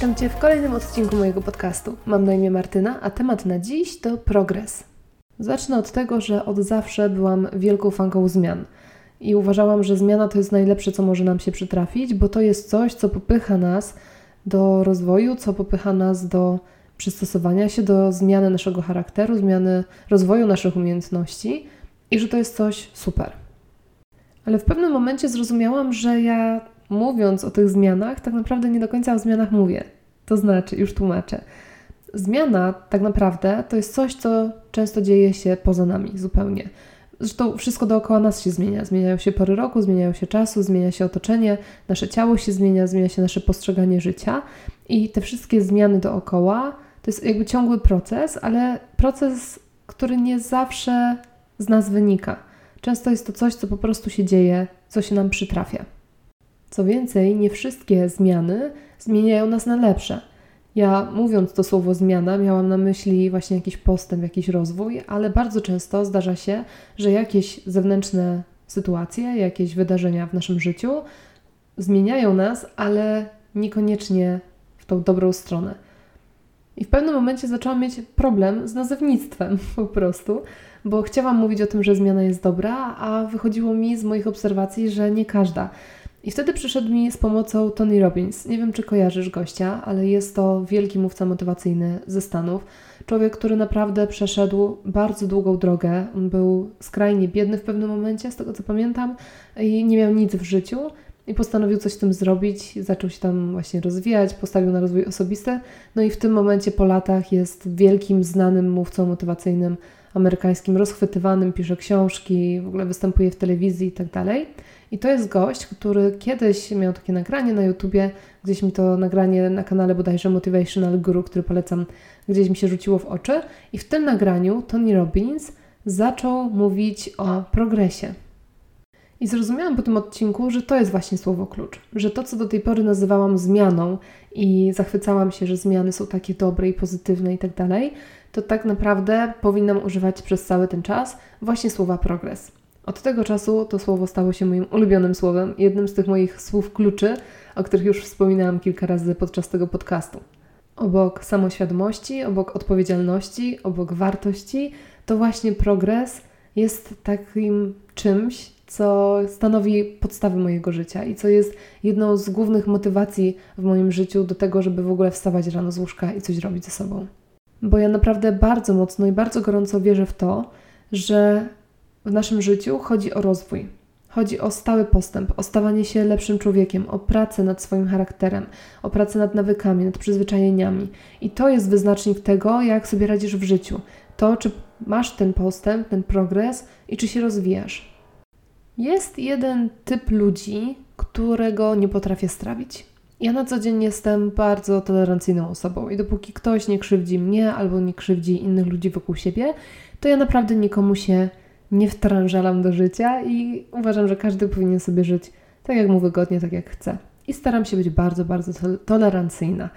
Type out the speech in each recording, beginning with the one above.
Witam Cię w kolejnym odcinku mojego podcastu. Mam na imię Martyna, a temat na dziś to progres. Zacznę od tego, że od zawsze byłam wielką fanką zmian. I uważałam, że zmiana to jest najlepsze, co może nam się przytrafić, bo to jest coś, co popycha nas do rozwoju, co popycha nas do przystosowania się do zmiany naszego charakteru, zmiany rozwoju naszych umiejętności i że to jest coś super. Ale w pewnym momencie zrozumiałam, że ja mówiąc o tych zmianach, tak naprawdę nie do końca o zmianach mówię. To znaczy, już tłumaczę. Zmiana tak naprawdę to jest coś, co często dzieje się poza nami zupełnie. Zresztą wszystko dookoła nas się zmienia. Zmieniają się pory roku, zmieniają się czasu, zmienia się otoczenie, nasze ciało się zmienia, zmienia się nasze postrzeganie życia i te wszystkie zmiany dookoła to jest jakby ciągły proces, ale proces, który nie zawsze z nas wynika. Często jest to coś, co po prostu się dzieje, co się nam przytrafia. Co więcej, nie wszystkie zmiany zmieniają nas na lepsze. Ja mówiąc to słowo zmiana, miałam na myśli właśnie jakiś postęp, jakiś rozwój, ale bardzo często zdarza się, że jakieś zewnętrzne sytuacje, jakieś wydarzenia w naszym życiu zmieniają nas, ale niekoniecznie w tą dobrą stronę. I w pewnym momencie zaczęłam mieć problem z nazewnictwem po prostu, bo chciałam mówić o tym, że zmiana jest dobra, a wychodziło mi z moich obserwacji, że nie każda. I wtedy przyszedł mi z pomocą Tony Robbins. Nie wiem, czy kojarzysz gościa, ale jest to wielki mówca motywacyjny ze Stanów. Człowiek, który naprawdę przeszedł bardzo długą drogę. On był skrajnie biedny w pewnym momencie, z tego co pamiętam, i nie miał nic w życiu. I postanowił coś z tym zrobić, zaczął się tam właśnie rozwijać, postawił na rozwój osobisty. No i w tym momencie po latach jest wielkim, znanym mówcą motywacyjnym amerykańskim, rozchwytywanym, pisze książki, w ogóle występuje w telewizji i tak dalej. I to jest gość, który kiedyś miał takie nagranie na YouTubie, gdzieś mi to nagranie na kanale bodajże Motivational Guru, który polecam, gdzieś mi się rzuciło w oczy. I w tym nagraniu Tony Robbins zaczął mówić o progresie. I zrozumiałam po tym odcinku, że to jest właśnie słowo klucz, że to, co do tej pory nazywałam zmianą i zachwycałam się, że zmiany są takie dobre i pozytywne i tak dalej, to tak naprawdę powinnam używać przez cały ten czas właśnie słowa progres. Od tego czasu to słowo stało się moim ulubionym słowem, jednym z tych moich słów kluczy, o których już wspominałam kilka razy podczas tego podcastu. Obok samoświadomości, obok odpowiedzialności, obok wartości, to właśnie progres jest takim czymś, co stanowi podstawę mojego życia i co jest jedną z głównych motywacji w moim życiu do tego, żeby w ogóle wstawać rano z łóżka i coś robić ze sobą. Bo ja naprawdę bardzo mocno i bardzo gorąco wierzę w to, że w naszym życiu chodzi o rozwój. Chodzi o stały postęp, o stawanie się lepszym człowiekiem, o pracę nad swoim charakterem, o pracę nad nawykami, nad przyzwyczajeniami. I to jest wyznacznik tego, jak sobie radzisz w życiu. To, czy masz ten postęp, ten progres i czy się rozwijasz. Jest jeden typ ludzi, którego nie potrafię strawić. Ja na co dzień jestem bardzo tolerancyjną osobą i dopóki ktoś nie krzywdzi mnie albo nie krzywdzi innych ludzi wokół siebie, to ja naprawdę nikomu się nie wtrążalam do życia i uważam, że każdy powinien sobie żyć tak, jak mu wygodnie, tak jak chce. I staram się być bardzo, bardzo tolerancyjna.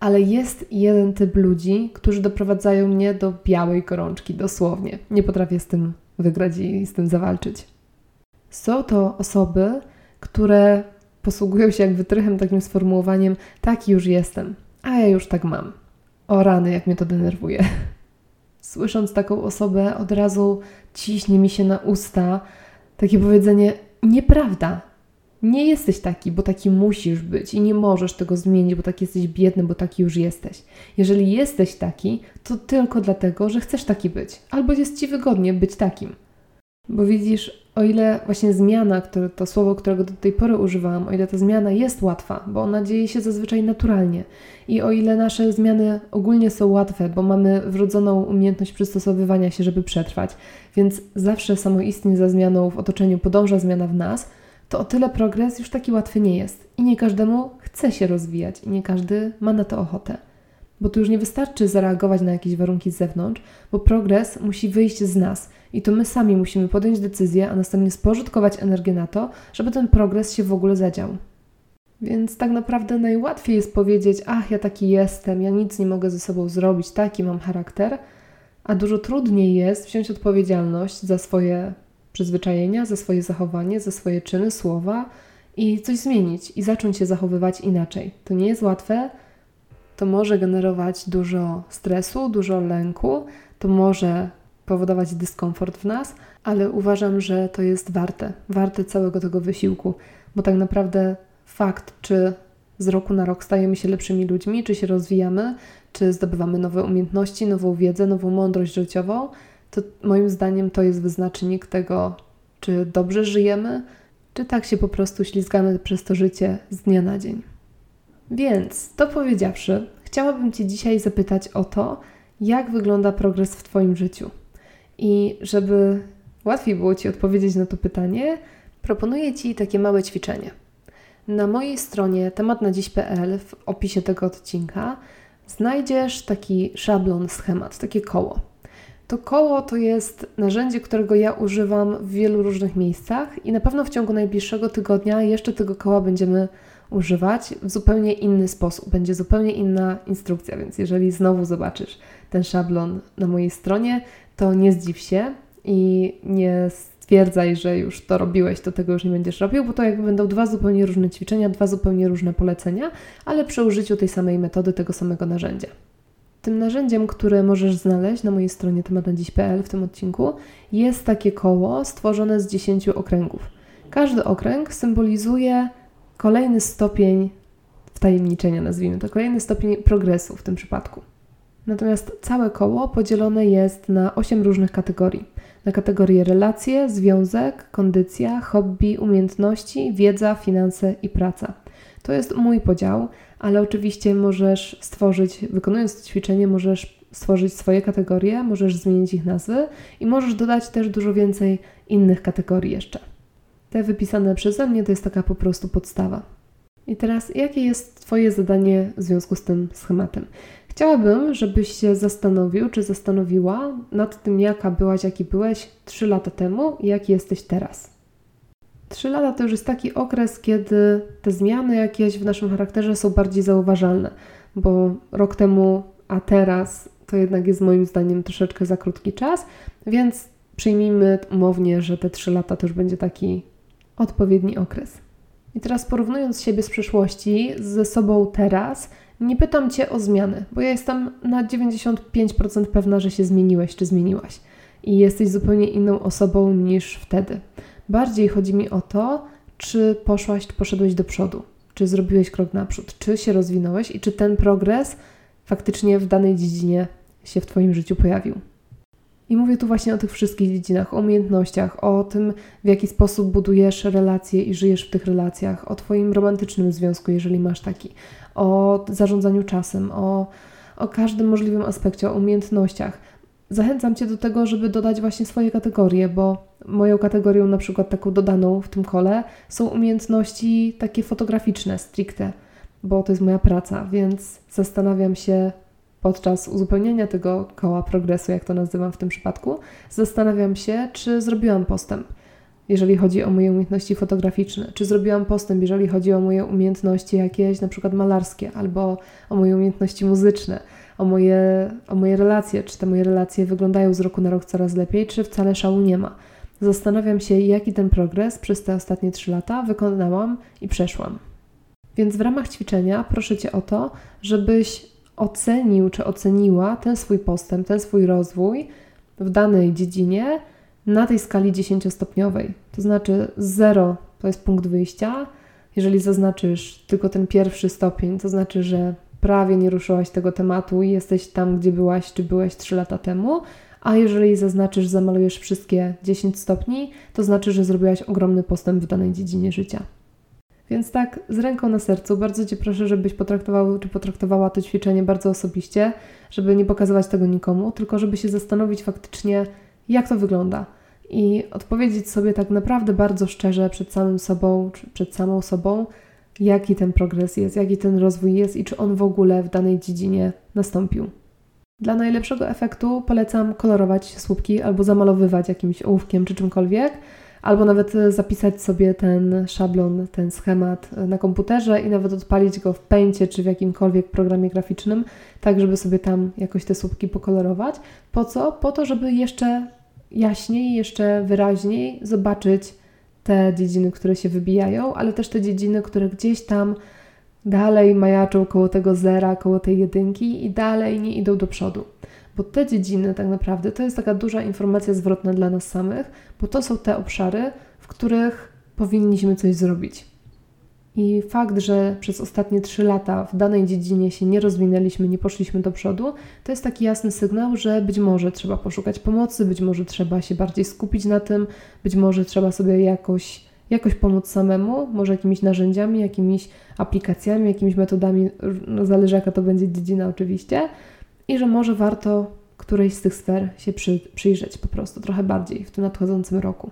Ale jest jeden typ ludzi, którzy doprowadzają mnie do białej gorączki, dosłownie. Nie potrafię z tym wygrać i z tym zawalczyć. Są to osoby, które posługują się jak wytrychem takim sformułowaniem taki już jestem, a ja już tak mam. O rany, jak mnie to denerwuje. Słysząc taką osobę, od razu ciśnie mi się na usta takie powiedzenie: Nieprawda. Nie jesteś taki, bo taki musisz być i nie możesz tego zmienić, bo taki jesteś biedny, bo taki już jesteś. Jeżeli jesteś taki, to tylko dlatego, że chcesz taki być, albo jest ci wygodnie być takim. Bo widzisz, o ile właśnie zmiana, które, to słowo, którego do tej pory używałam, o ile ta zmiana jest łatwa, bo ona dzieje się zazwyczaj naturalnie, i o ile nasze zmiany ogólnie są łatwe, bo mamy wrodzoną umiejętność przystosowywania się, żeby przetrwać, więc zawsze samoistnie za zmianą w otoczeniu podąża zmiana w nas, to o tyle progres już taki łatwy nie jest. I nie każdemu chce się rozwijać, i nie każdy ma na to ochotę. Bo tu już nie wystarczy zareagować na jakieś warunki z zewnątrz, bo progres musi wyjść z nas i to my sami musimy podjąć decyzję, a następnie spożytkować energię na to, żeby ten progres się w ogóle zadział. Więc tak naprawdę najłatwiej jest powiedzieć: Ach, ja taki jestem, ja nic nie mogę ze sobą zrobić, taki mam charakter, a dużo trudniej jest wziąć odpowiedzialność za swoje przyzwyczajenia, za swoje zachowanie, za swoje czyny, słowa i coś zmienić i zacząć się zachowywać inaczej. To nie jest łatwe, to może generować dużo stresu, dużo lęku, to może powodować dyskomfort w nas, ale uważam, że to jest warte, warte całego tego wysiłku, bo tak naprawdę fakt, czy z roku na rok stajemy się lepszymi ludźmi, czy się rozwijamy, czy zdobywamy nowe umiejętności, nową wiedzę, nową mądrość życiową, to moim zdaniem to jest wyznacznik tego, czy dobrze żyjemy, czy tak się po prostu ślizgamy przez to życie z dnia na dzień. Więc to powiedziawszy, chciałabym Cię dzisiaj zapytać o to, jak wygląda progres w Twoim życiu. I żeby łatwiej było Ci odpowiedzieć na to pytanie, proponuję Ci takie małe ćwiczenie. Na mojej stronie tematnadziś.pl w opisie tego odcinka znajdziesz taki szablon, schemat, takie koło. To koło to jest narzędzie, którego ja używam w wielu różnych miejscach i na pewno w ciągu najbliższego tygodnia jeszcze tego koła będziemy używać w zupełnie inny sposób. Będzie zupełnie inna instrukcja, więc jeżeli znowu zobaczysz ten szablon na mojej stronie, to nie zdziw się i nie stwierdzaj, że już to robiłeś, to tego już nie będziesz robił, bo to jakby będą dwa zupełnie różne ćwiczenia, dwa zupełnie różne polecenia, ale przy użyciu tej samej metody, tego samego narzędzia. Tym narzędziem, które możesz znaleźć na mojej stronie tematnadziś.pl w tym odcinku, jest takie koło stworzone z 10 okręgów. Każdy okręg symbolizuje kolejny stopień wtajemniczenia, nazwijmy to, kolejny stopień progresu w tym przypadku. Natomiast całe koło podzielone jest na 8 różnych kategorii. Na kategorie relacje, związek, kondycja, hobby, umiejętności, wiedza, finanse i praca. To jest mój podział, ale oczywiście możesz stworzyć, wykonując to ćwiczenie, możesz stworzyć swoje kategorie, możesz zmienić ich nazwy i możesz dodać też dużo więcej innych kategorii jeszcze. Te wypisane przeze mnie to jest taka po prostu podstawa. I teraz, jakie jest Twoje zadanie w związku z tym schematem? Chciałabym, żebyś się zastanowił, czy zastanowiła nad tym, jaka byłaś, jaki byłeś 3 lata temu i jaki jesteś teraz. 3 lata to już jest taki okres, kiedy te zmiany jakieś w naszym charakterze są bardziej zauważalne, bo rok temu, a teraz to jednak jest moim zdaniem troszeczkę za krótki czas, więc przyjmijmy umownie, że te 3 lata to już będzie taki odpowiedni okres. I teraz porównując siebie z przeszłości ze sobą teraz, nie pytam Cię o zmiany, bo ja jestem na 95% pewna, że się zmieniłeś czy zmieniłaś i jesteś zupełnie inną osobą niż wtedy. Bardziej chodzi mi o to, czy poszłaś, czy poszedłeś do przodu, czy zrobiłeś krok naprzód, czy się rozwinąłeś i czy ten progres faktycznie w danej dziedzinie się w Twoim życiu pojawił. I mówię tu właśnie o tych wszystkich dziedzinach, o umiejętnościach, o tym, w jaki sposób budujesz relacje i żyjesz w tych relacjach, o Twoim romantycznym związku, jeżeli masz taki, o zarządzaniu czasem, o, o każdym możliwym aspekcie, o umiejętnościach. Zachęcam Cię do tego, żeby dodać właśnie swoje kategorie, bo moją kategorią, na przykład taką dodaną w tym kole, są umiejętności takie fotograficzne, stricte, bo to jest moja praca, więc zastanawiam się, podczas uzupełnienia tego koła progresu, jak to nazywam w tym przypadku, zastanawiam się, czy zrobiłam postęp, jeżeli chodzi o moje umiejętności fotograficzne, czy zrobiłam postęp, jeżeli chodzi o moje umiejętności jakieś, na przykład malarskie, albo o moje umiejętności muzyczne, o moje, o moje relacje, czy te moje relacje wyglądają z roku na rok coraz lepiej, czy wcale szału nie ma. Zastanawiam się, jaki ten progres przez te ostatnie trzy lata wykonałam i przeszłam. Więc w ramach ćwiczenia proszę Cię o to, żebyś ocenił czy oceniła ten swój postęp, ten swój rozwój w danej dziedzinie na tej skali 10-stopniowej. To znaczy 0 to jest punkt wyjścia. Jeżeli zaznaczysz tylko ten pierwszy stopień, to znaczy, że prawie nie ruszyłaś tego tematu i jesteś tam, gdzie byłaś, czy byłeś 3 lata temu. A jeżeli zaznaczysz, zamalujesz wszystkie 10 stopni, to znaczy, że zrobiłaś ogromny postęp w danej dziedzinie życia. Więc tak, z ręką na sercu, bardzo Cię proszę, żebyś potraktował czy potraktowała to ćwiczenie bardzo osobiście, żeby nie pokazywać tego nikomu, tylko żeby się zastanowić faktycznie, jak to wygląda i odpowiedzieć sobie tak naprawdę bardzo szczerze przed samym sobą, czy przed samą sobą, jaki ten progres jest, jaki ten rozwój jest i czy on w ogóle w danej dziedzinie nastąpił. Dla najlepszego efektu polecam kolorować słupki albo zamalowywać jakimś ołówkiem czy czymkolwiek, albo nawet e, zapisać sobie ten szablon, ten schemat e, na komputerze i nawet odpalić go w Paintie czy w jakimkolwiek programie graficznym, tak żeby sobie tam jakoś te słupki pokolorować. Po co? Po to, żeby jeszcze jaśniej, jeszcze wyraźniej zobaczyć te dziedziny, które się wybijają, ale też te dziedziny, które gdzieś tam dalej majaczą koło tego zera, koło tej jedynki i dalej nie idą do przodu. Bo te dziedziny tak naprawdę to jest taka duża informacja zwrotna dla nas samych, bo to są te obszary, w których powinniśmy coś zrobić. I fakt, że przez ostatnie trzy lata w danej dziedzinie się nie rozwinęliśmy, nie poszliśmy do przodu, to jest taki jasny sygnał, że być może trzeba poszukać pomocy, być może trzeba się bardziej skupić na tym, być może trzeba sobie jakoś, jakoś pomóc samemu, może jakimiś narzędziami, jakimiś aplikacjami, jakimiś metodami, no zależy jaka to będzie dziedzina oczywiście, i że może warto którejś z tych sfer się przy, przyjrzeć po prostu trochę bardziej w tym nadchodzącym roku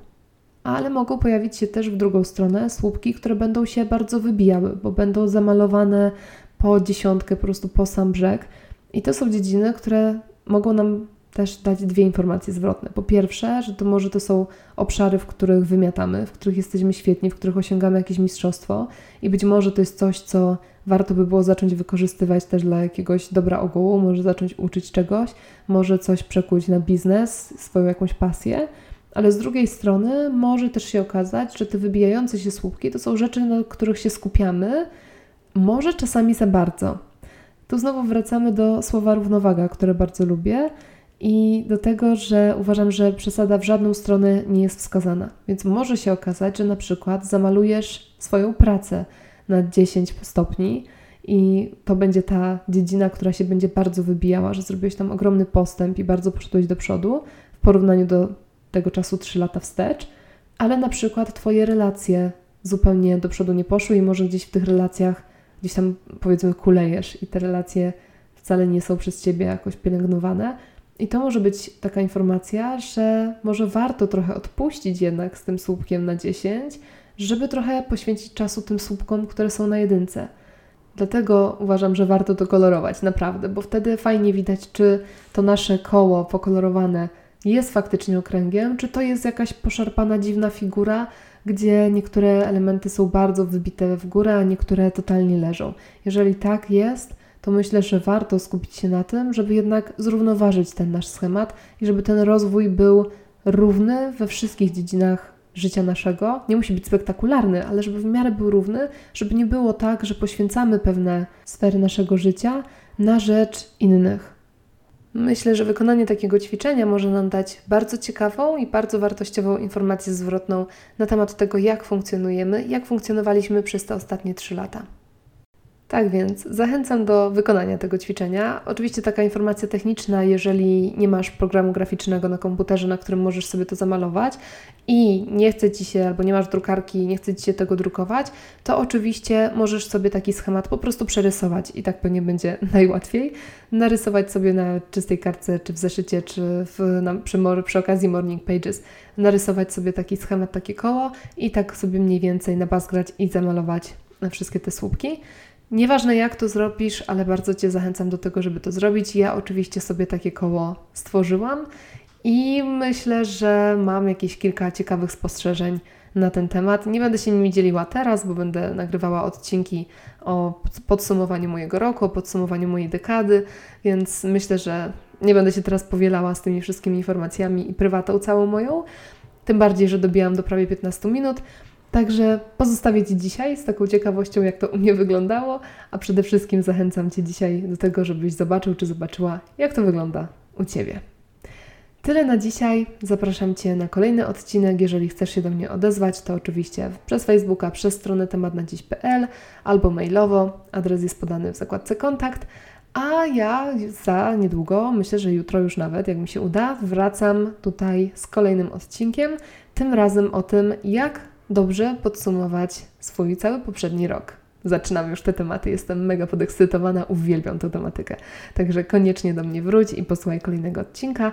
ale mogą pojawić się też w drugą stronę słupki, które będą się bardzo wybijały, bo będą zamalowane po dziesiątkę, po prostu po sam brzeg. I to są dziedziny, które mogą nam też dać dwie informacje zwrotne. Po pierwsze, że to może to są obszary, w których wymiatamy, w których jesteśmy świetni, w których osiągamy jakieś mistrzostwo i być może to jest coś, co warto by było zacząć wykorzystywać też dla jakiegoś dobra ogółu, może zacząć uczyć czegoś, może coś przekuć na biznes, swoją jakąś pasję ale z drugiej strony może też się okazać, że te wybijające się słupki to są rzeczy, na których się skupiamy, może czasami za bardzo. Tu znowu wracamy do słowa równowaga, które bardzo lubię i do tego, że uważam, że przesada w żadną stronę nie jest wskazana. Więc może się okazać, że na przykład zamalujesz swoją pracę na 10 stopni i to będzie ta dziedzina, która się będzie bardzo wybijała, że zrobiłeś tam ogromny postęp i bardzo poszedłeś do przodu w porównaniu do tego czasu 3 lata wstecz, ale na przykład Twoje relacje zupełnie do przodu nie poszły i może gdzieś w tych relacjach gdzieś tam powiedzmy kulejesz i te relacje wcale nie są przez Ciebie jakoś pielęgnowane. I to może być taka informacja, że może warto trochę odpuścić jednak z tym słupkiem na 10, żeby trochę poświęcić czasu tym słupkom, które są na jedynce. Dlatego uważam, że warto to kolorować, naprawdę, bo wtedy fajnie widać, czy to nasze koło pokolorowane jest faktycznie okręgiem, czy to jest jakaś poszarpana, dziwna figura, gdzie niektóre elementy są bardzo wybite w górę, a niektóre totalnie leżą. Jeżeli tak jest, to myślę, że warto skupić się na tym, żeby jednak zrównoważyć ten nasz schemat i żeby ten rozwój był równy we wszystkich dziedzinach życia naszego. Nie musi być spektakularny, ale żeby w miarę był równy, żeby nie było tak, że poświęcamy pewne sfery naszego życia na rzecz innych. Myślę, że wykonanie takiego ćwiczenia może nam dać bardzo ciekawą i bardzo wartościową informację zwrotną na temat tego, jak funkcjonujemy, jak funkcjonowaliśmy przez te ostatnie trzy lata. Tak więc zachęcam do wykonania tego ćwiczenia. Oczywiście taka informacja techniczna, jeżeli nie masz programu graficznego na komputerze, na którym możesz sobie to zamalować i nie chce Ci się, albo nie masz drukarki, nie chce Ci się tego drukować, to oczywiście możesz sobie taki schemat po prostu przerysować i tak pewnie będzie najłatwiej. Narysować sobie na czystej kartce, czy w zeszycie, czy w, na, przy, przy okazji Morning Pages, narysować sobie taki schemat, takie koło i tak sobie mniej więcej nabazgrać i zamalować wszystkie te słupki. Nieważne jak to zrobisz, ale bardzo Cię zachęcam do tego, żeby to zrobić. Ja oczywiście sobie takie koło stworzyłam i myślę, że mam jakieś kilka ciekawych spostrzeżeń na ten temat. Nie będę się nimi dzieliła teraz, bo będę nagrywała odcinki o podsumowaniu mojego roku, o podsumowaniu mojej dekady, więc myślę, że nie będę się teraz powielała z tymi wszystkimi informacjami i prywatą całą moją. Tym bardziej, że dobijam do prawie 15 minut. Także pozostawię Ci dzisiaj z taką ciekawością, jak to u mnie wyglądało, a przede wszystkim zachęcam Cię dzisiaj do tego, żebyś zobaczył czy zobaczyła, jak to wygląda u Ciebie. Tyle na dzisiaj. Zapraszam Cię na kolejny odcinek. Jeżeli chcesz się do mnie odezwać, to oczywiście przez Facebooka, przez stronę tematnadziś.pl albo mailowo. Adres jest podany w zakładce kontakt. A ja za niedługo, myślę, że jutro już nawet, jak mi się uda, wracam tutaj z kolejnym odcinkiem. Tym razem o tym, jak dobrze podsumować swój cały poprzedni rok. Zaczynam już te tematy, jestem mega podekscytowana, uwielbiam tę tematykę. Także koniecznie do mnie wróć i posłuchaj kolejnego odcinka.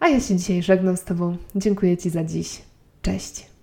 A ja się dzisiaj żegnam z Tobą. Dziękuję Ci za dziś. Cześć.